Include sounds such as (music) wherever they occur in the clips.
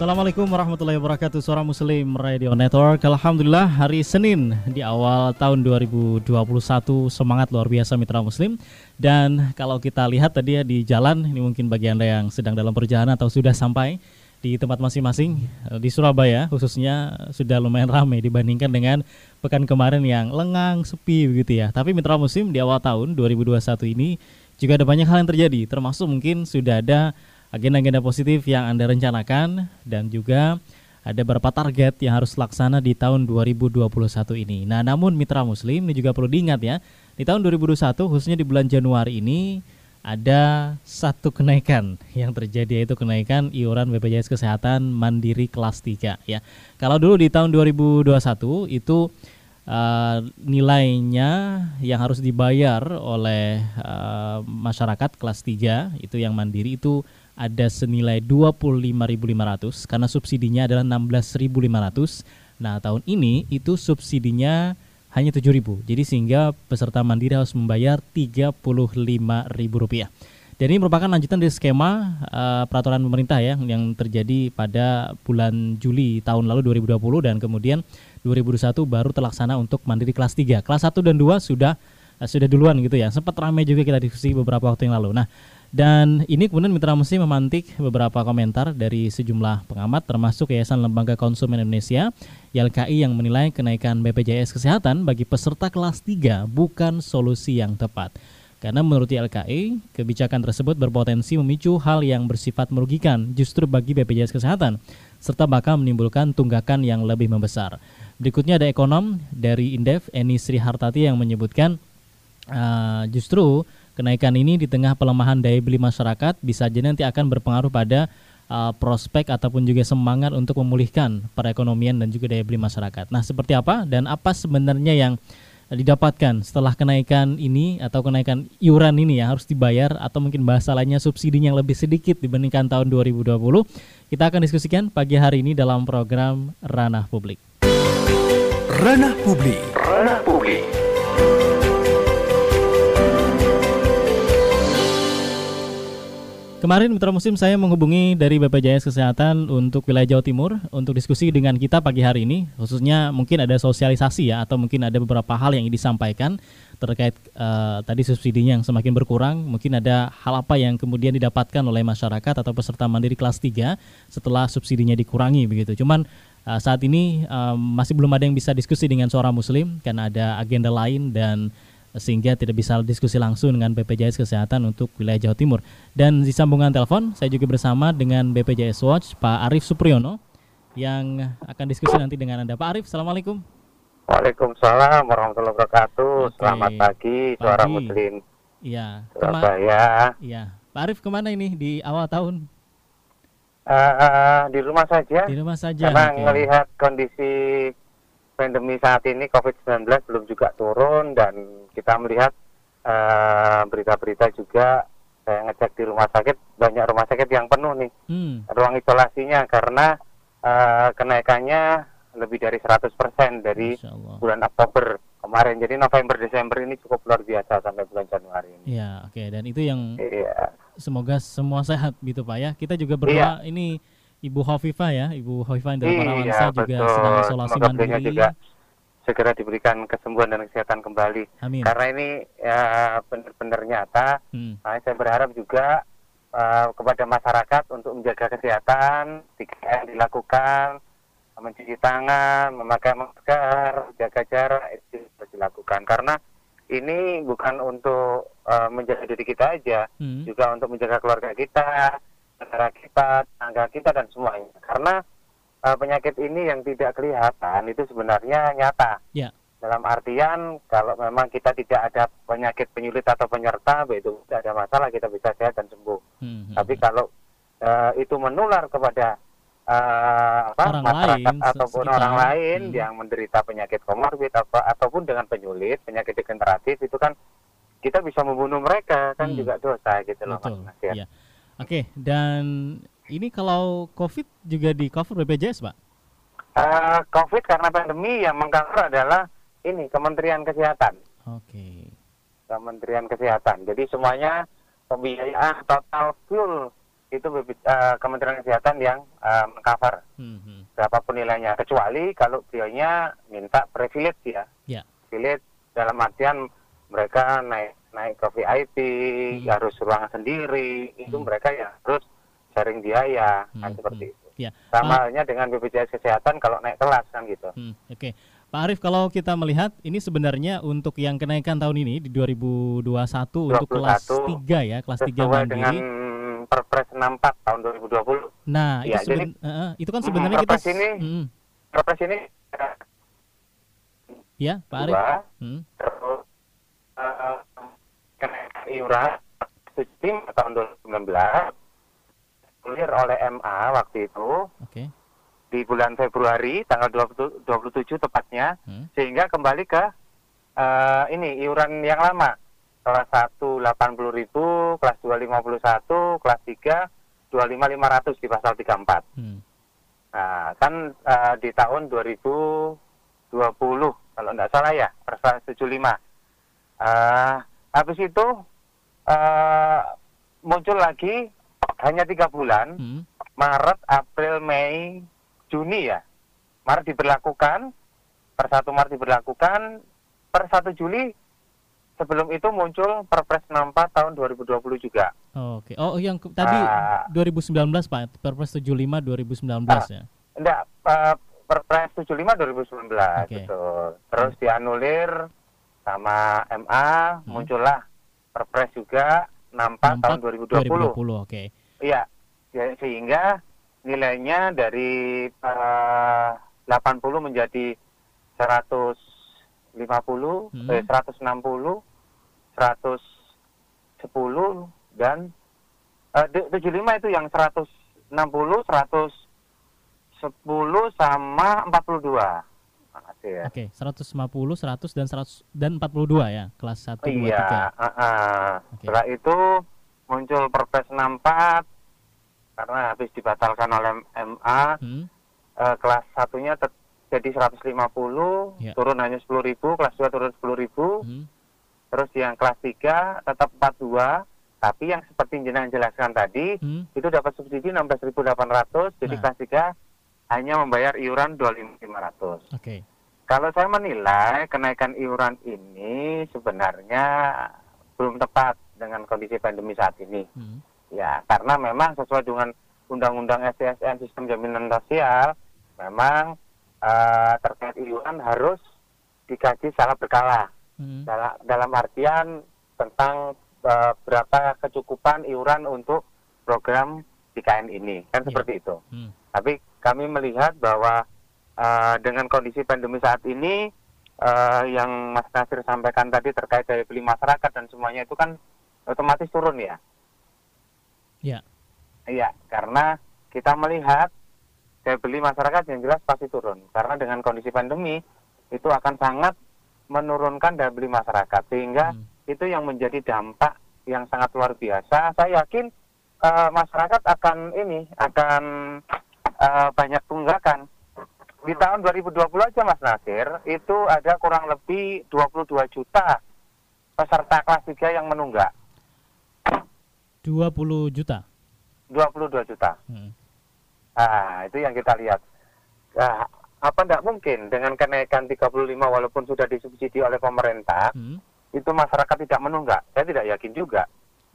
Assalamualaikum warahmatullahi wabarakatuh. Suara Muslim Radio Network. Alhamdulillah hari Senin di awal tahun 2021 Semangat luar biasa mitra muslim. Dan kalau kita lihat tadi ya di jalan Ini mungkin bagi anda yang sedang dalam perjalanan atau sudah sampai di tempat masing-masing Di Surabaya khususnya sudah lumayan ramai dibandingkan dengan pekan kemarin yang lengang, sepi begitu ya. Tapi mitra muslim di awal tahun 2021 ini juga ada banyak hal yang terjadi. Termasuk mungkin sudah ada agenda-agenda positif yang Anda rencanakan dan juga ada beberapa target yang harus laksana di tahun 2021 ini. Nah, namun mitra muslim ini juga perlu diingat ya, di tahun 2021 khususnya di bulan Januari ini ada satu kenaikan yang terjadi yaitu kenaikan iuran BPJS Kesehatan Mandiri kelas 3 ya. Kalau dulu di tahun 2021 itu uh, nilainya yang harus dibayar oleh uh, masyarakat kelas 3 itu yang mandiri itu ada senilai 25.500 karena subsidinya adalah 16.500. Nah, tahun ini itu subsidinya hanya 7.000. Jadi sehingga peserta mandiri harus membayar Rp35.000. Dan ini merupakan lanjutan dari skema uh, peraturan pemerintah ya yang terjadi pada bulan Juli tahun lalu 2020 dan kemudian 2021 baru terlaksana untuk mandiri kelas 3. Kelas 1 dan 2 sudah sudah duluan gitu ya. Sempat ramai juga kita diskusi beberapa waktu yang lalu. Nah, dan ini kemudian Mitra Muslim memantik beberapa komentar dari sejumlah pengamat termasuk Yayasan Lembaga Konsumen Indonesia YLKI yang menilai kenaikan BPJS Kesehatan bagi peserta kelas 3 bukan solusi yang tepat. Karena menurut YLKI, kebijakan tersebut berpotensi memicu hal yang bersifat merugikan justru bagi BPJS Kesehatan serta bakal menimbulkan tunggakan yang lebih membesar. Berikutnya ada ekonom dari Indef Eni Sri Hartati yang menyebutkan uh, justru Kenaikan ini di tengah pelemahan daya beli masyarakat bisa jadi nanti akan berpengaruh pada uh, prospek ataupun juga semangat untuk memulihkan perekonomian dan juga daya beli masyarakat. Nah, seperti apa dan apa sebenarnya yang didapatkan setelah kenaikan ini atau kenaikan iuran ini yang harus dibayar atau mungkin bahasa lainnya subsidinya yang lebih sedikit dibandingkan tahun 2020. Kita akan diskusikan pagi hari ini dalam program Ranah Publik. Ranah Publik. Ranah Publik. Kemarin Mitra Musim saya menghubungi dari BPJS Kesehatan untuk wilayah Jawa Timur untuk diskusi dengan kita pagi hari ini khususnya mungkin ada sosialisasi ya atau mungkin ada beberapa hal yang disampaikan terkait uh, tadi subsidinya yang semakin berkurang mungkin ada hal apa yang kemudian didapatkan oleh masyarakat atau peserta mandiri kelas 3 setelah subsidinya dikurangi begitu. Cuman uh, saat ini uh, masih belum ada yang bisa diskusi dengan suara muslim karena ada agenda lain dan sehingga tidak bisa diskusi langsung dengan BPJS Kesehatan untuk wilayah Jawa Timur. Dan di sambungan telepon saya juga bersama dengan BPJS Watch Pak Arif Supriyono yang akan diskusi nanti dengan Anda. Pak Arif, Assalamualaikum. Waalaikumsalam warahmatullahi wabarakatuh. Oke. Selamat pagi, suara pagi. Muslim. Iya. Surabaya. Iya. Pak Arif ke mana ini di awal tahun? Uh, uh, di rumah saja. Di rumah saja. Karena okay. melihat kondisi pandemi saat ini COVID-19 belum juga turun dan kita melihat eh, berita-berita uh, juga saya ngecek di rumah sakit banyak rumah sakit yang penuh nih hmm. ruang isolasinya karena uh, kenaikannya lebih dari 100% dari bulan Oktober kemarin. Jadi November Desember ini cukup luar biasa sampai bulan Januari ini. Iya, oke. Okay. Dan itu yang iya. semoga semua sehat gitu Pak ya. Kita juga berdoa iya. ini Ibu Hovifa ya, Ibu Hovifa yang dari iya, Parawansa juga sedang isolasi Semoga mandiri. juga segera diberikan kesembuhan dan kesehatan kembali. Amin. Karena ini ya benar-benar nyata. Hmm. Nah, saya berharap juga uh, kepada masyarakat untuk menjaga kesehatan, 3 dilakukan, mencuci tangan, memakai masker, jaga jarak itu harus dilakukan. Karena ini bukan untuk uh, menjaga diri kita aja, hmm. juga untuk menjaga keluarga kita, negara kita, tangga kita dan semuanya. Karena uh, penyakit ini yang tidak kelihatan itu sebenarnya nyata. Yeah. Dalam artian kalau memang kita tidak ada penyakit penyulit atau penyerta, itu tidak ada masalah kita bisa sehat dan sembuh. Hmm, hmm Tapi hmm. kalau uh, itu menular kepada uh, apa orang masyarakat lain, ataupun sekitar. orang lain hmm. yang menderita penyakit komorbid apa ataupun dengan penyulit penyakit degeneratif itu kan kita bisa membunuh mereka kan hmm. juga dosa gitu loh Betul. Mas Iya. Oke, dan ini kalau COVID juga di cover BPJS, Pak? Uh, COVID karena pandemi yang mengcover adalah ini Kementerian Kesehatan. Oke. Kementerian Kesehatan. Jadi semuanya pembiayaan total full itu uh, Kementerian Kesehatan yang uh, mengcover hmm. berapapun nilainya kecuali kalau beliaunya minta privilege ya yeah. privilege dalam artian mereka naik naik ke VIP hmm. harus ruangan sendiri hmm. itu mereka ya harus sharing biaya hmm. kan seperti hmm. itu ya. sama halnya dengan BPJS Kesehatan kalau naik kelas kan gitu hmm. oke okay. Pak Arief, kalau kita melihat ini sebenarnya untuk yang kenaikan tahun ini di 2021 21, untuk kelas 3 ya, kelas 3 mandiri. dengan Perpres 64 tahun 2020. Nah, ya, itu, jadi, uh, itu kan sebenarnya kita ini mm. Perpres ini Ya, Pak Arief. Hmm. Terus uh, kenaikan iuran tahun 2019 clear oleh MA waktu itu. Okay. Di bulan Februari tanggal 20, 27 tepatnya hmm. sehingga kembali ke uh, ini iuran yang lama kelas 1 80 ribu, kelas 2 51, kelas 3 25 500 di pasal 34. Hmm. Nah, kan uh, di tahun 2020 kalau tidak salah ya, pasal 75. Uh, habis itu uh, muncul lagi hanya tiga bulan, hmm. Maret, April, Mei, Juni ya. Maret diberlakukan, per 1 Maret diberlakukan, per 1 Juli sebelum itu muncul Perpres 64 tahun 2020 juga. Oh, Oke. Okay. Oh, yang tadi uh, 2019 Pak, Perpres 75 2019 uh, ya. Enggak, uh, Perpres 75 2019 okay. gitu. Terus dianulir sama MA, hmm. muncullah Perpres juga 64, 64 tahun 2020. 2020, oke. Okay. Iya. Ya, sehingga nilainya dari uh, 80 menjadi 150 hmm. eh, 160 110 dan uh, 75 itu yang 160, 110 sama 42. Ya. Oke, okay, 150, 100 dan 100 dan 42 ya, kelas 1 2 iya, 3. Uh, uh. Okay. Setelah itu muncul Perpres 64 karena habis dibatalkan oleh MA. Hmm. Uh, kelas satunya jadi 150, yeah. turun hanya 10.000, kelas 2 turun 10.000. Hmm Terus yang kelas 3 tetap 42, tapi yang seperti jenengan jelaskan tadi hmm. itu dapat subsidi 16.800, jadi nah. kelas 3 hanya membayar iuran 25.500. Oke. Okay. Kalau saya menilai kenaikan iuran ini sebenarnya belum tepat dengan kondisi pandemi saat ini. Hmm. Ya, karena memang sesuai dengan Undang-Undang STSN Sistem Jaminan Sosial, memang uh, terkait iuran harus dikaji secara berkala hmm. dalam, dalam artian tentang uh, berapa kecukupan iuran untuk program IKN ini kan yeah. seperti itu. Hmm. Tapi kami melihat bahwa uh, dengan kondisi pandemi saat ini uh, yang Mas Nasir sampaikan tadi terkait daya beli masyarakat dan semuanya itu kan otomatis turun ya. Iya. Iya, karena kita melihat daya beli masyarakat yang jelas pasti turun karena dengan kondisi pandemi itu akan sangat menurunkan daya beli masyarakat sehingga hmm. itu yang menjadi dampak yang sangat luar biasa. Saya yakin uh, masyarakat akan ini akan uh, banyak tunggakan. Di tahun 2020 aja Mas Nasir itu ada kurang lebih 22 juta peserta kelas 3 yang menunggak. 20 juta. 22 juta. Hmm. Nah, itu yang kita lihat. Nah, apa tidak mungkin dengan kenaikan 35 walaupun sudah disubsidi oleh pemerintah hmm. itu masyarakat tidak menunggak saya tidak yakin juga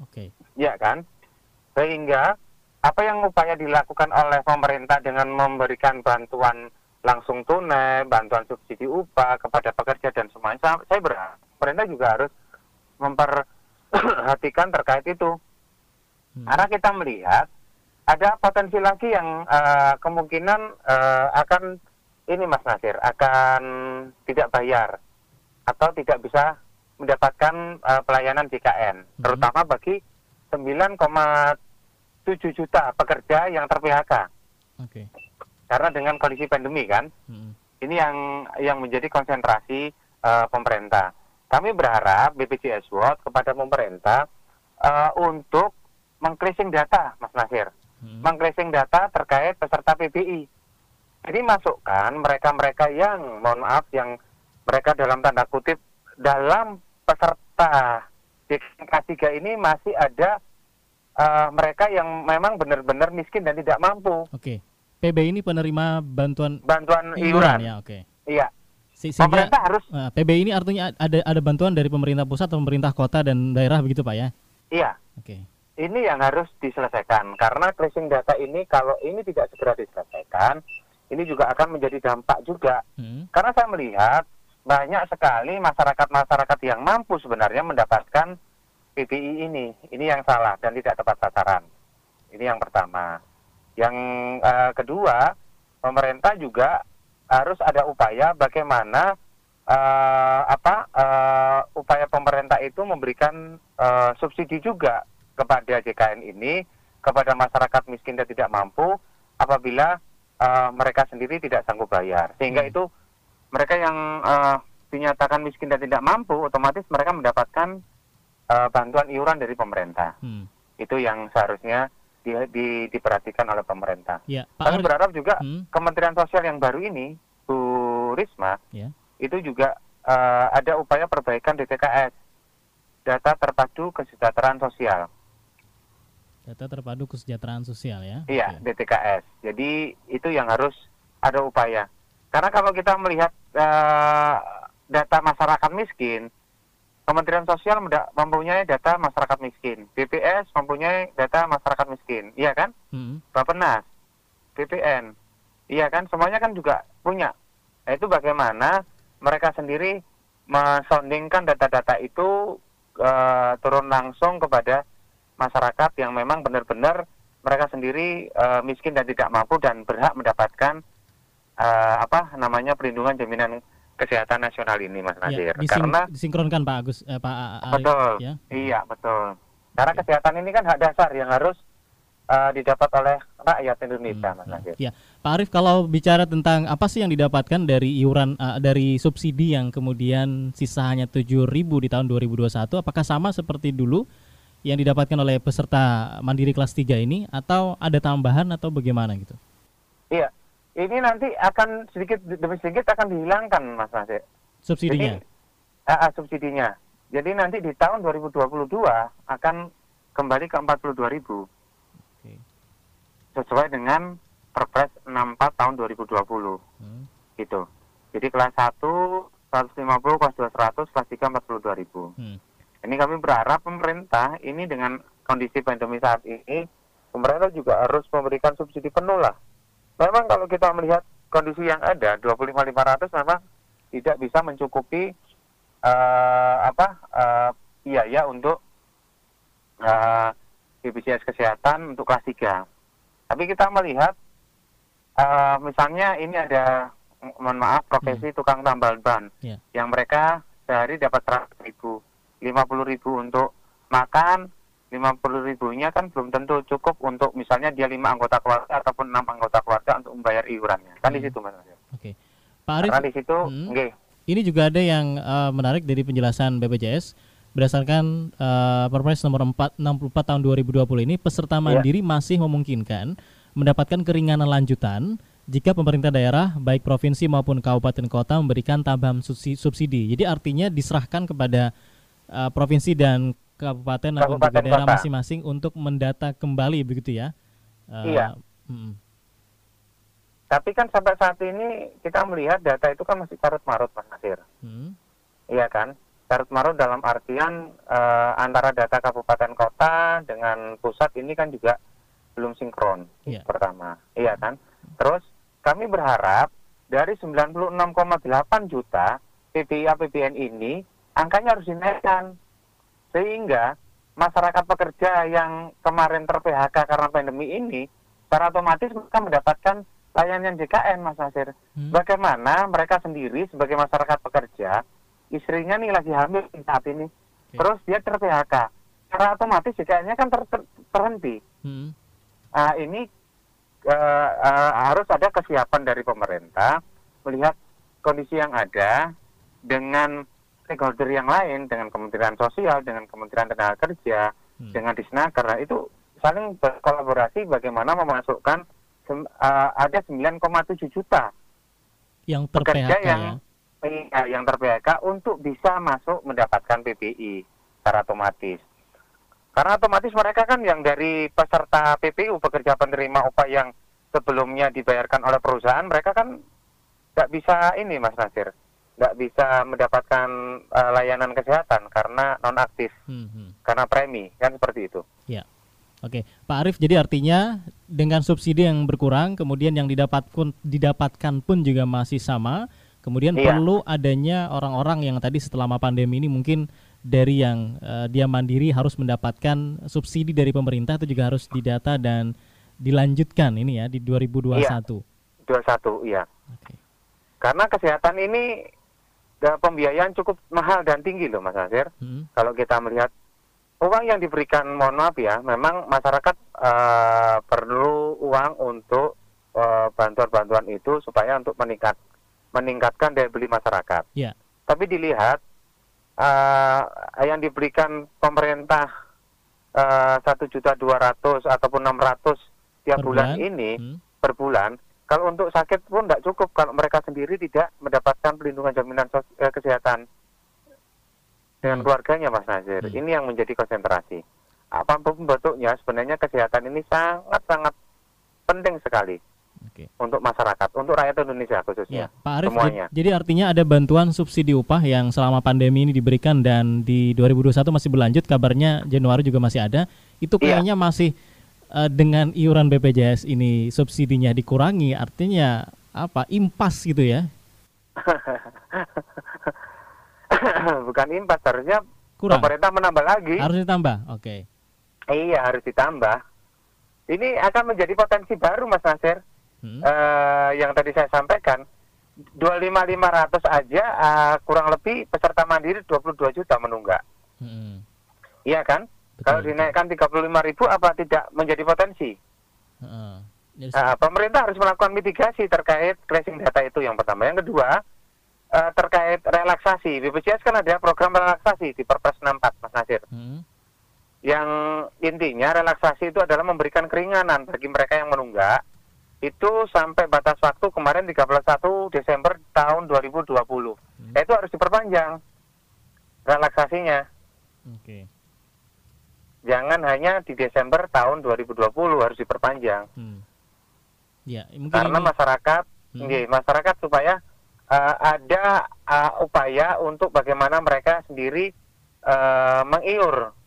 oke okay. ya kan sehingga apa yang upaya dilakukan oleh pemerintah dengan memberikan bantuan langsung tunai bantuan subsidi upah kepada pekerja dan semuanya saya berharap pemerintah juga harus memperhatikan terkait itu hmm. karena kita melihat ada potensi lagi yang uh, kemungkinan uh, akan ini Mas Nasir akan tidak bayar atau tidak bisa mendapatkan uh, pelayanan JKN, hmm. terutama bagi 9,7 juta pekerja yang ter-PHK. Okay. Karena dengan kondisi pandemi kan, hmm. ini yang yang menjadi konsentrasi uh, pemerintah. Kami berharap BPJS World kepada pemerintah uh, untuk mengcleansing data, Mas Nasir, hmm. mengcleansing data terkait peserta PBI. Jadi masukkan mereka-mereka yang, mohon maaf, yang mereka dalam tanda kutip dalam peserta K3 ini masih ada uh, mereka yang memang benar-benar miskin dan tidak mampu. Oke. PB ini penerima bantuan bantuan iuran, ya, oke. Iya. Sehingga, pemerintah harus uh, eh, PB ini artinya ada ada bantuan dari pemerintah pusat atau pemerintah kota dan daerah begitu Pak ya? Iya. Oke. Ini yang harus diselesaikan karena tracing data ini kalau ini tidak segera diselesaikan, ini juga akan menjadi dampak juga. Hmm. Karena saya melihat banyak sekali masyarakat-masyarakat yang mampu sebenarnya mendapatkan PBI ini. Ini yang salah dan tidak tepat sasaran. Ini yang pertama. Yang uh, kedua, pemerintah juga harus ada upaya bagaimana uh, apa uh, upaya pemerintah itu memberikan uh, subsidi juga kepada JKN ini kepada masyarakat miskin dan tidak mampu apabila uh, mereka sendiri tidak sanggup bayar. Sehingga hmm. itu mereka yang uh, dinyatakan miskin dan tidak mampu otomatis mereka mendapatkan uh, bantuan iuran dari pemerintah. Hmm. Itu yang seharusnya di, di, diperhatikan oleh pemerintah. Ya, Pak Kami berharap juga hmm. Kementerian Sosial yang baru ini, Bu Risma, ya. itu juga uh, ada upaya perbaikan DTKS, data terpadu kesejahteraan sosial. Data terpadu kesejahteraan sosial ya? Iya, okay. DTKS. Jadi itu yang harus ada upaya. Karena kalau kita melihat uh, data masyarakat miskin, Kementerian Sosial mempunyai data masyarakat miskin, BPS mempunyai data masyarakat miskin, iya kan? Hmm. Bapenas, BPN, iya kan? Semuanya kan juga punya. Nah, itu bagaimana mereka sendiri mensondingkan data-data itu uh, turun langsung kepada masyarakat yang memang benar-benar mereka sendiri uh, miskin dan tidak mampu dan berhak mendapatkan uh, apa namanya perlindungan jaminan kesehatan nasional ini Mas ya, Nadir. Ya, dising Karena disinkronkan Pak Agus eh, Pak Arif, Betul. Ya? Iya, betul. Karena ya. kesehatan ini kan hak dasar yang harus uh, didapat oleh rakyat Indonesia hmm, Mas Nadir. Ya. Pak Arif kalau bicara tentang apa sih yang didapatkan dari iuran uh, dari subsidi yang kemudian sisa hanya 7.000 di tahun 2021 apakah sama seperti dulu yang didapatkan oleh peserta mandiri kelas 3 ini atau ada tambahan atau bagaimana gitu? Iya, ini nanti akan sedikit demi sedikit akan dihilangkan Mas Nasir. Subsidinya? Jadi, uh, subsidinya. Jadi nanti di tahun 2022 akan kembali ke 42 ribu. Okay. Sesuai dengan Perpres 64 tahun 2020. Hmm. Gitu. Jadi kelas 1 150, kelas 2 100, kelas 3 42 ribu. Hmm. Ini kami berharap pemerintah ini dengan kondisi pandemi saat ini, pemerintah juga harus memberikan subsidi penuh lah memang kalau kita melihat kondisi yang ada 25.500 memang tidak bisa mencukupi uh, apa uh, biaya untuk uh, BPJS kesehatan untuk kelas 3. Tapi kita melihat uh, misalnya ini ada mohon maaf profesi hmm. tukang tambal ban yeah. yang mereka sehari dapat 100 ribu, 50 ribu untuk makan, lima puluh ribunya kan belum tentu cukup untuk misalnya dia lima anggota keluarga ataupun enam anggota keluarga untuk membayar iurannya kan hmm. di situ mas Oke, okay. Pak Arif. Karena di situ, hmm. okay. ini juga ada yang uh, menarik dari penjelasan BPJS berdasarkan uh, Perpres nomor 4, 64 tahun 2020 ini peserta iya. mandiri yeah. masih memungkinkan mendapatkan keringanan lanjutan jika pemerintah daerah baik provinsi maupun kabupaten kota memberikan tambahan subsidi. Jadi artinya diserahkan kepada uh, provinsi dan kabupaten, atau daerah masing-masing untuk mendata kembali begitu ya? Uh, iya. Hmm. Tapi kan sampai saat ini kita melihat data itu kan masih carut marut Mas Nasir. Hmm. Iya kan? Carut marut dalam artian uh, antara data kabupaten kota dengan pusat ini kan juga belum sinkron. Iya. Pertama, iya kan? Terus kami berharap dari 96,8 juta PPI APBN ini angkanya harus dinaikkan sehingga masyarakat pekerja yang kemarin ter PHK karena pandemi ini secara otomatis mereka mendapatkan layanan JKN Mas Nasir. Hmm. Bagaimana mereka sendiri sebagai masyarakat pekerja, istrinya nih lagi hamil saat ini, okay. terus dia ter PHK, secara otomatis JKN-nya kan ter, ter, terhenti. Hmm. Nah, ini uh, uh, harus ada kesiapan dari pemerintah melihat kondisi yang ada dengan stakeholder yang lain, dengan Kementerian Sosial, dengan Kementerian Tenaga Kerja, hmm. dengan Disnaker, nah, itu saling berkolaborasi bagaimana memasukkan uh, ada 9,7 juta yang pekerja yang ya? yang ter untuk bisa masuk mendapatkan PPI secara otomatis. Karena otomatis mereka kan yang dari peserta PPU pekerja penerima upah yang sebelumnya dibayarkan oleh perusahaan, mereka kan nggak bisa ini Mas Nasir, nggak bisa mendapatkan uh, layanan kesehatan karena non aktif, hmm, hmm. karena premi kan seperti itu. Ya. Oke, Pak Arief, jadi artinya dengan subsidi yang berkurang, kemudian yang didapatkan didapatkan pun juga masih sama, kemudian iya. perlu adanya orang-orang yang tadi selama pandemi ini mungkin dari yang uh, dia mandiri harus mendapatkan subsidi dari pemerintah itu juga harus didata dan dilanjutkan ini ya di 2021. Iya. 21 iya. Okay. Karena kesehatan ini pembiayaan cukup mahal dan tinggi loh Mas Nasir. Hmm. Kalau kita melihat uang yang diberikan mohon maaf ya, memang masyarakat uh, perlu uang untuk bantuan bantuan-bantuan itu supaya untuk meningkat meningkatkan daya beli masyarakat. Yeah. Tapi dilihat uh, yang diberikan pemerintah eh, satu juta dua ratus ataupun enam ratus tiap bulan, bulan ini hmm. per bulan kalau untuk sakit pun tidak cukup kalau mereka sendiri tidak mendapatkan pelindungan jaminan sos eh, kesehatan dengan hmm. keluarganya Mas Nazir hmm. ini yang menjadi konsentrasi apa pun bentuknya sebenarnya kesehatan ini sangat sangat penting sekali okay. untuk masyarakat, untuk rakyat Indonesia khususnya. Ya, Pak Arief, semuanya. jadi artinya ada bantuan subsidi upah yang selama pandemi ini diberikan dan di 2021 masih berlanjut, kabarnya Januari juga masih ada. Itu iya. kayaknya ya. masih uh, dengan iuran BPJS ini subsidinya dikurangi, artinya apa? Impas gitu ya? (laughs) Bukan impas, harusnya Kurang. pemerintah menambah lagi. Harus ditambah, oke. Okay. Iya, harus ditambah. Ini akan menjadi potensi baru, Mas Nasir hmm. uh, yang tadi saya sampaikan 25500 aja uh, kurang lebih peserta mandiri 22 juta menunggak. Hmm. Iya kan? Betul, Kalau dinaikkan 35 ribu apa tidak menjadi potensi? Uh, uh, pemerintah harus melakukan mitigasi terkait tracing data itu yang pertama. Yang kedua uh, terkait relaksasi. BPJS kan ada program relaksasi di Perpres 64 Mas Nasir. Hmm. Yang intinya relaksasi itu adalah memberikan keringanan bagi mereka yang menunggak itu sampai batas waktu kemarin 31 Desember tahun 2020. Hmm. Itu harus diperpanjang relaksasinya. Oke. Okay. Jangan hanya di Desember tahun 2020 harus diperpanjang. Hmm. Ya, Karena ini... masyarakat, hmm. ya, masyarakat supaya uh, ada uh, upaya untuk bagaimana mereka sendiri uh, mengiur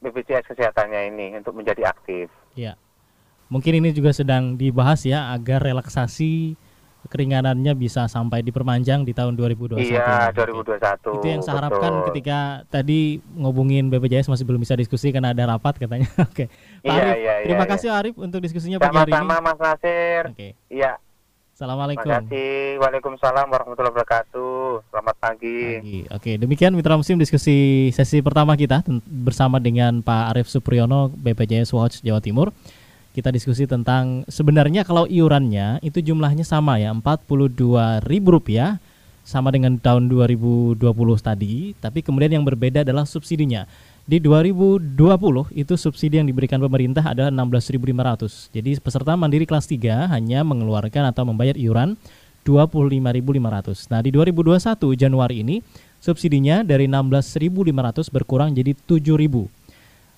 BPJS kesehatannya ini untuk menjadi aktif. Ya. Mungkin ini juga sedang dibahas ya agar relaksasi keringanannya bisa sampai diperpanjang di tahun 2021. Iya, 2021. Itu yang saya harapkan ketika tadi ngobungin BPJS masih belum bisa diskusi karena ada rapat katanya. (laughs) Oke. Pak iya, Arif, iya, terima iya, kasih Arif untuk diskusinya pagi hari ini. Sama-sama Mas Nasir. Oke. Iya. Assalamualaikum. Terima kasih. Waalaikumsalam warahmatullahi wabarakatuh. Selamat pagi. pagi. Oke, demikian Mitra Musim diskusi sesi pertama kita bersama dengan Pak Arif Supriyono BPJS Watch Jawa Timur kita diskusi tentang sebenarnya kalau iurannya itu jumlahnya sama ya Rp42.000 sama dengan tahun 2020 tadi, tapi kemudian yang berbeda adalah subsidinya. Di 2020 itu subsidi yang diberikan pemerintah adalah 16.500. Jadi peserta mandiri kelas 3 hanya mengeluarkan atau membayar iuran 25.500. Nah, di 2021 Januari ini subsidinya dari 16.500 berkurang jadi 7.000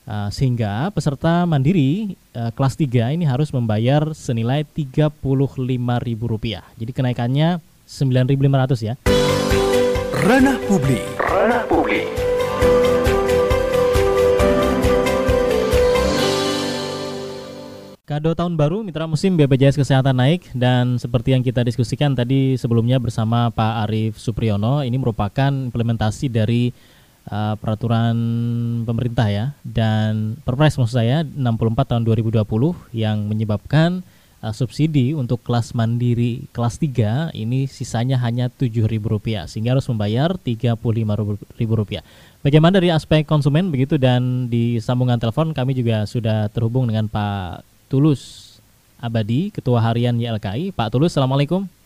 Uh, sehingga peserta mandiri uh, kelas 3 ini harus membayar senilai Rp35.000. Jadi kenaikannya 9.500 ya. Ranah publik. Ranah publik. Kado tahun baru Mitra Musim BPJS Kesehatan naik dan seperti yang kita diskusikan tadi sebelumnya bersama Pak Arief Supriyono ini merupakan implementasi dari uh, peraturan pemerintah ya dan Perpres maksud saya 64 tahun 2020 yang menyebabkan uh, subsidi untuk kelas mandiri kelas 3 ini sisanya hanya Rp7.000 sehingga harus membayar Rp35.000. Bagaimana dari aspek konsumen begitu dan di sambungan telepon kami juga sudah terhubung dengan Pak Tulus Abadi, Ketua Harian YLKI. Pak Tulus, Assalamualaikum.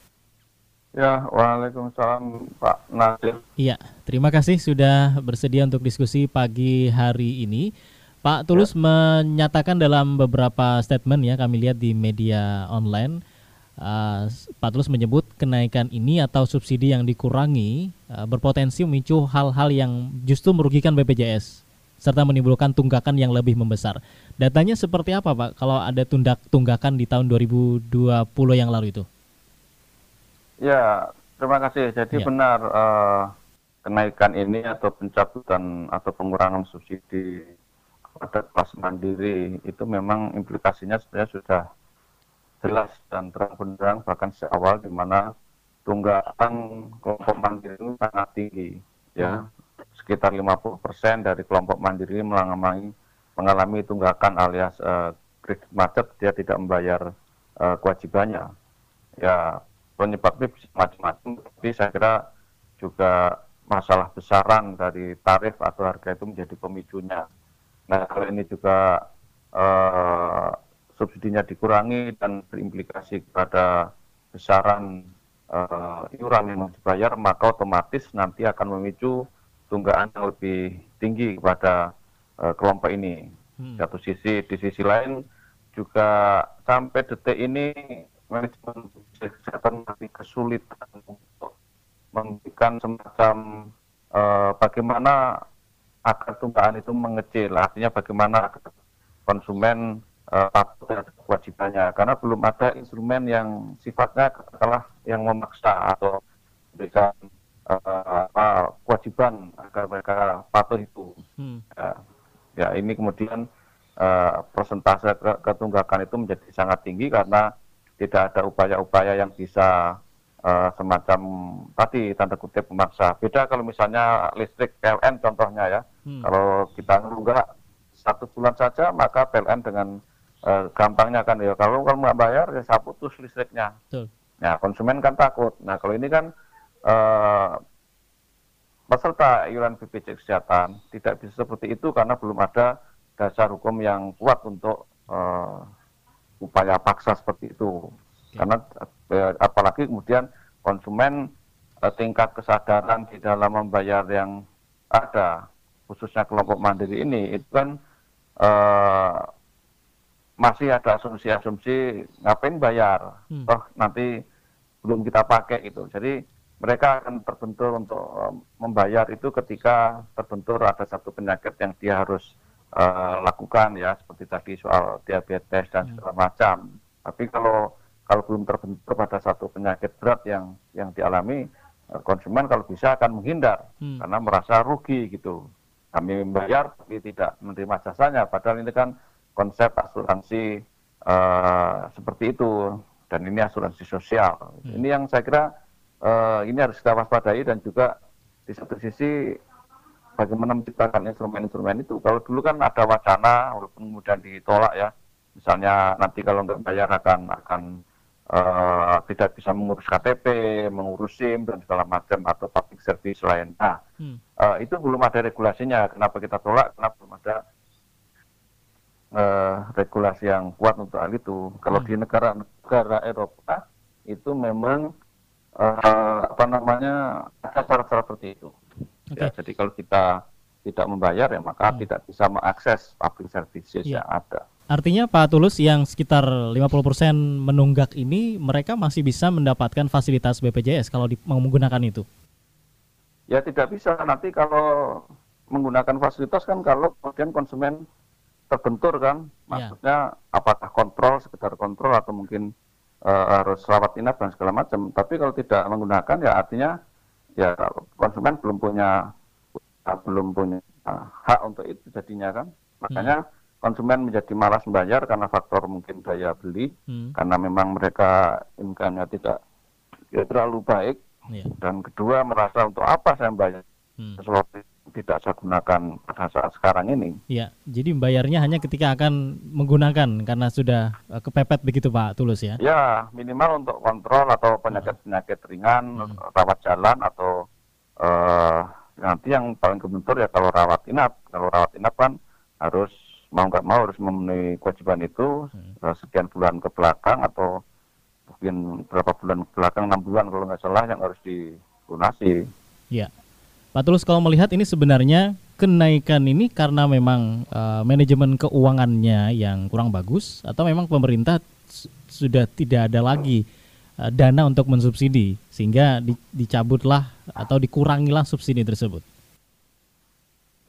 Ya, Waalaikumsalam Pak Nasir. Iya, terima kasih sudah bersedia untuk diskusi pagi hari ini. Pak Tulus ya. menyatakan dalam beberapa statement ya kami lihat di media online uh, Pak Tulus menyebut kenaikan ini atau subsidi yang dikurangi uh, berpotensi memicu hal-hal yang justru merugikan BPJS serta menimbulkan tunggakan yang lebih membesar. Datanya seperti apa Pak kalau ada tundak tunggakan di tahun 2020 yang lalu itu? Ya, terima kasih. Jadi ya. benar uh, kenaikan ini atau pencabutan atau pengurangan subsidi pada kelas mandiri itu memang implikasinya sebenarnya sudah jelas dan terang benderang bahkan sejak di mana tunggakan kelompok mandiri itu sangat tinggi ya sekitar 50% dari kelompok mandiri mengalami mengalami tunggakan alias uh, kredit macet dia tidak membayar uh, kewajibannya ya penyebabnya bisa macam-macam, tapi saya kira juga masalah besaran dari tarif atau harga itu menjadi pemicunya. Nah, kalau ini juga uh, subsidinya dikurangi dan berimplikasi kepada besaran uh, iuran yang dibayar, maka otomatis nanti akan memicu tunggaan yang lebih tinggi kepada uh, kelompok ini. Hmm. Satu sisi, di sisi lain juga sampai detik ini manajemen kesehatan masih kesulitan untuk memberikan semacam uh, bagaimana agar tunggakan itu mengecil, artinya bagaimana konsumen uh, patuh terhadap kewajibannya, karena belum ada instrumen yang sifatnya katakanlah yang memaksa atau memberikan uh, apa, kewajiban agar mereka patuh itu. Hmm. Ya, ya ini kemudian uh, persentase ketunggakan itu menjadi sangat tinggi karena tidak ada upaya-upaya yang bisa uh, semacam tadi tanda kutip memaksa. Beda kalau misalnya listrik PLN contohnya ya, hmm. kalau kita nunggak satu bulan saja maka PLN dengan uh, gampangnya kan ya kalau kalau nggak bayar ya saya putus listriknya. Betul. Nah konsumen kan takut. Nah kalau ini kan uh, peserta iuran BPJS Kesehatan tidak bisa seperti itu karena belum ada dasar hukum yang kuat untuk uh, upaya paksa seperti itu. Ya. Karena eh, apalagi kemudian konsumen eh, tingkat kesadaran di dalam membayar yang ada, khususnya kelompok mandiri ini, itu kan eh, masih ada asumsi-asumsi ngapain bayar, hmm. oh nanti belum kita pakai itu. Jadi mereka akan terbentur untuk eh, membayar itu ketika terbentur ada satu penyakit yang dia harus uh, lakukan ya seperti tadi soal diabetes dan segala hmm. macam. Tapi kalau kalau belum terbentuk pada satu penyakit berat yang yang dialami uh, konsumen kalau bisa akan menghindar hmm. karena merasa rugi gitu. Kami membayar tapi tidak menerima jasanya padahal ini kan konsep asuransi uh, seperti itu dan ini asuransi sosial. Hmm. Ini yang saya kira uh, ini harus kita waspadai dan juga di satu sisi bagaimana menciptakan instrumen-instrumen itu. Kalau dulu kan ada wacana, walaupun kemudian ditolak ya, misalnya nanti kalau nggak bayar akan akan uh, tidak bisa mengurus KTP, mengurus SIM dan segala macam atau public service lain. Nah, hmm. uh, itu belum ada regulasinya. Kenapa kita tolak? Karena belum ada uh, regulasi yang kuat untuk hal itu. Kalau hmm. di negara-negara Eropa itu memang uh, apa namanya ada cara-cara seperti itu. Okay. Ya, jadi kalau kita tidak membayar ya maka hmm. tidak bisa mengakses public services ya. yang ada. Artinya Pak Tulus yang sekitar 50% menunggak ini mereka masih bisa mendapatkan fasilitas BPJS kalau di, menggunakan itu? Ya tidak bisa nanti kalau menggunakan fasilitas kan kalau kemudian konsumen terbentur kan ya. maksudnya ya. apakah kontrol sekedar kontrol atau mungkin uh, harus rawat inap dan segala macam tapi kalau tidak menggunakan ya artinya ya konsumen belum punya belum punya hak untuk itu jadinya kan makanya hmm. konsumen menjadi malas membayar karena faktor mungkin daya beli hmm. karena memang mereka income-nya tidak ya, terlalu baik yeah. dan kedua merasa untuk apa saya membayar hmm. sesuatu tidak saya gunakan pada saat sekarang ini. Ya, jadi membayarnya hanya ketika akan menggunakan karena sudah uh, kepepet begitu Pak Tulus ya? Ya, minimal untuk kontrol atau penyakit-penyakit ringan, hmm. rawat jalan atau uh, nanti yang paling kebentur ya kalau rawat inap. Kalau rawat inap kan harus mau nggak mau harus memenuhi kewajiban itu hmm. sekian bulan ke belakang atau mungkin berapa bulan ke belakang enam bulan kalau nggak salah yang harus dilunasi. Ya, Pak Tulus kalau melihat ini sebenarnya kenaikan ini karena memang uh, manajemen keuangannya yang kurang bagus atau memang pemerintah sudah tidak ada lagi uh, dana untuk mensubsidi sehingga di, dicabutlah atau dikurangilah subsidi tersebut.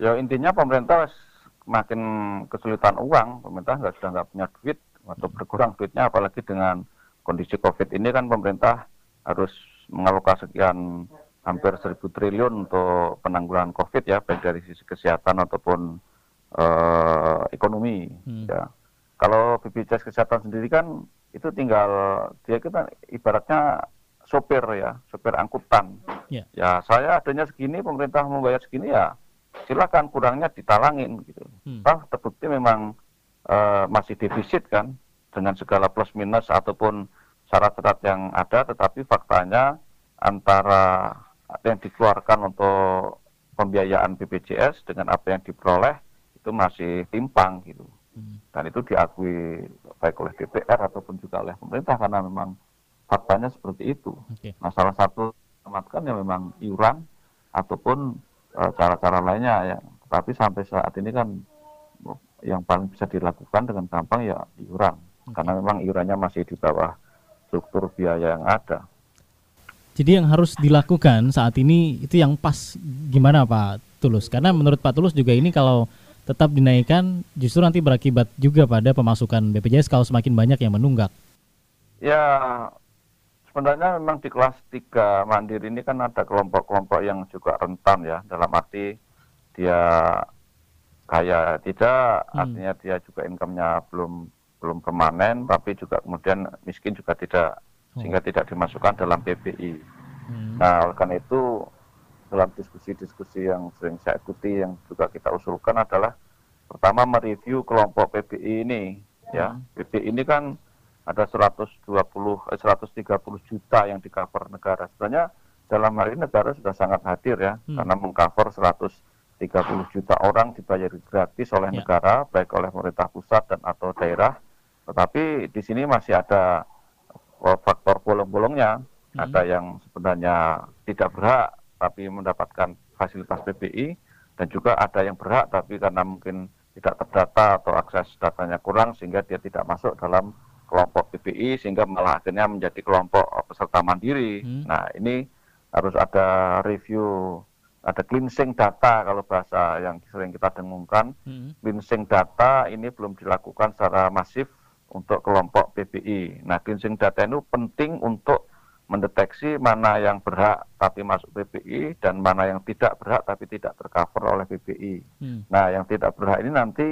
Ya intinya pemerintah makin kesulitan uang, pemerintah nggak sudah nggak punya duit atau berkurang duitnya, apalagi dengan kondisi COVID ini kan pemerintah harus mengalokasikan hampir seribu triliun untuk penanggulangan COVID ya, baik dari sisi kesehatan ataupun uh, ekonomi. Hmm. Ya. Kalau BPJS kesehatan sendiri kan itu tinggal dia kita ibaratnya sopir ya, sopir angkutan. Yeah. Ya saya adanya segini, pemerintah membayar segini ya silakan kurangnya ditalangin gitu. Hmm. Terbukti memang uh, masih defisit kan dengan segala plus minus ataupun syarat-syarat yang ada, tetapi faktanya antara yang dikeluarkan untuk pembiayaan BPJS dengan apa yang diperoleh itu masih timpang gitu. Hmm. Dan itu diakui baik oleh DPR ataupun juga oleh pemerintah karena memang faktanya seperti itu. Okay. Nah salah satu tematkan yang memang iuran ataupun Eh, cara-cara uh, lainnya ya. Tapi sampai saat ini kan yang paling bisa dilakukan dengan gampang ya iuran. Okay. Karena memang iurannya masih di bawah struktur biaya yang ada. Jadi yang harus dilakukan saat ini itu yang pas gimana Pak Tulus? Karena menurut Pak Tulus juga ini kalau tetap dinaikkan justru nanti berakibat juga pada pemasukan BPJS kalau semakin banyak yang menunggak. Ya sebenarnya memang di kelas 3 mandiri ini kan ada kelompok-kelompok yang juga rentan ya dalam arti dia kaya tidak hmm. artinya dia juga income-nya belum belum permanen tapi juga kemudian miskin juga tidak. Sehingga tidak dimasukkan dalam PBI. Hmm. Nah, oleh karena itu dalam diskusi-diskusi yang sering saya ikuti yang juga kita usulkan adalah pertama mereview kelompok PBI ini ya. hmm. PBI ini kan ada 120 eh, 130 juta yang di cover negara. Sebenarnya dalam hal ini negara sudah sangat hadir ya hmm. karena mengcover 130 juta orang dibayar gratis oleh ya. negara baik oleh pemerintah pusat dan atau daerah. Tetapi di sini masih ada faktor bolong-bolongnya. Hmm. Ada yang sebenarnya tidak berhak tapi mendapatkan fasilitas PBI dan juga ada yang berhak tapi karena mungkin tidak terdata atau akses datanya kurang sehingga dia tidak masuk dalam kelompok PBI sehingga malah akhirnya menjadi kelompok peserta mandiri. Hmm. Nah ini harus ada review, ada cleansing data kalau bahasa yang sering kita dengungkan. Hmm. Cleansing data ini belum dilakukan secara masif untuk kelompok PBI. Nah cleansing data itu penting untuk mendeteksi mana yang berhak tapi masuk PBI dan mana yang tidak berhak tapi tidak tercover oleh PBI. Hmm. Nah yang tidak berhak ini nanti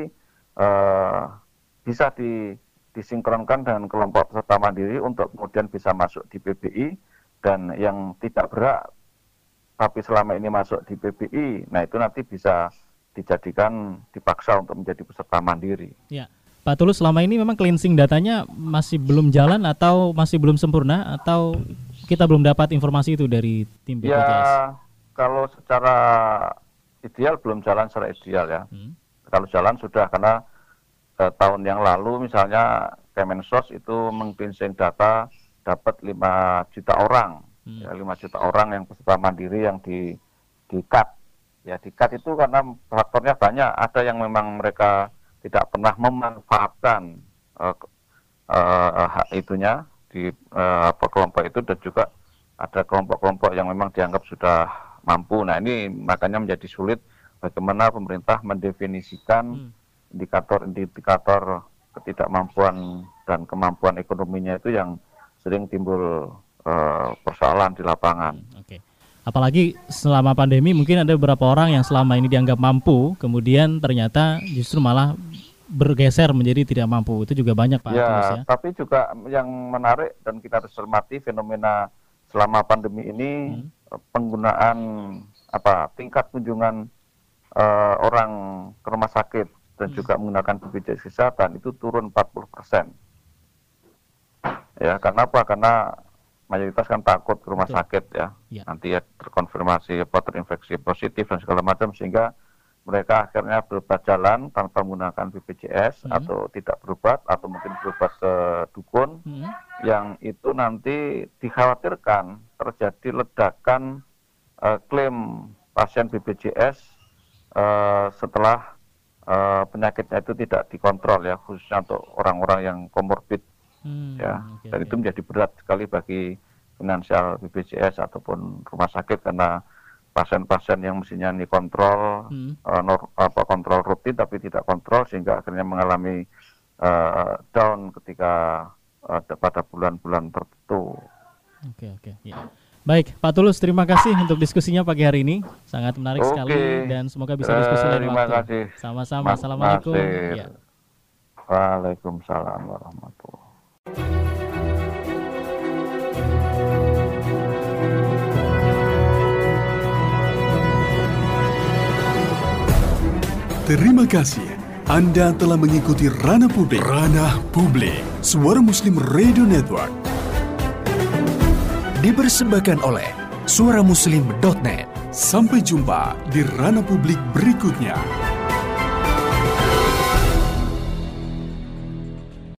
uh, bisa di disinkronkan dengan kelompok peserta mandiri untuk kemudian bisa masuk di PBI dan yang tidak berat tapi selama ini masuk di PBI, nah itu nanti bisa dijadikan dipaksa untuk menjadi peserta mandiri. Ya. Pak Tulus selama ini memang cleansing datanya masih belum jalan atau masih belum sempurna atau kita belum dapat informasi itu dari tim BPJS? Ya, kalau secara ideal belum jalan secara ideal ya. Hmm. Kalau jalan sudah karena eh, tahun yang lalu misalnya Kemensos itu mengcleansing data dapat 5 juta orang, hmm. ya, 5 juta orang yang peserta mandiri yang di di cut. Ya di cut itu karena faktornya banyak, ada yang memang mereka tidak pernah memanfaatkan uh, uh, hak itunya di uh, kelompok itu dan juga ada kelompok-kelompok yang memang dianggap sudah mampu. Nah ini makanya menjadi sulit bagaimana pemerintah mendefinisikan hmm indikator-indikator ketidakmampuan dan kemampuan ekonominya itu yang sering timbul uh, persoalan di lapangan. Oke. Apalagi selama pandemi mungkin ada beberapa orang yang selama ini dianggap mampu, kemudian ternyata justru malah bergeser menjadi tidak mampu. Itu juga banyak Pak. Ya, ya. tapi juga yang menarik dan kita harus cermati fenomena selama pandemi ini hmm. penggunaan apa tingkat kunjungan uh, orang ke rumah sakit dan hmm. juga menggunakan BPJS kesehatan itu turun 40 persen. Ya, karena apa? Karena mayoritas kan takut ke rumah Betul. sakit ya. ya. Nanti ya terkonfirmasi apa terinfeksi positif dan segala macam sehingga mereka akhirnya berobat jalan tanpa menggunakan BPJS hmm. atau tidak berobat atau mungkin berobat ke dukun hmm. yang itu nanti dikhawatirkan terjadi ledakan uh, klaim pasien BPJS uh, setelah uh, penyakitnya itu tidak dikontrol ya khususnya untuk orang-orang yang komorbid hmm, ya okay, dan okay. itu menjadi berat sekali bagi finansial BPJS ataupun rumah sakit karena pasien-pasien yang mestinya dikontrol hmm. uh, nor, apa kontrol rutin tapi tidak kontrol sehingga akhirnya mengalami uh, down ketika uh, pada bulan-bulan tertentu. Oke oke ya. Baik Pak Tulus terima kasih untuk diskusinya pagi hari ini sangat menarik oke. sekali dan semoga bisa diskusi lain terima waktu. Kasih. Sama-sama. Assalamualaikum. Ya. Waalaikumsalam warahmatullahi Terima kasih. Anda telah mengikuti Ranah Publik. Ranah Publik. Suara Muslim Radio Network. Dipersembahkan oleh suaramuslim.net. Sampai jumpa di Ranah Publik berikutnya.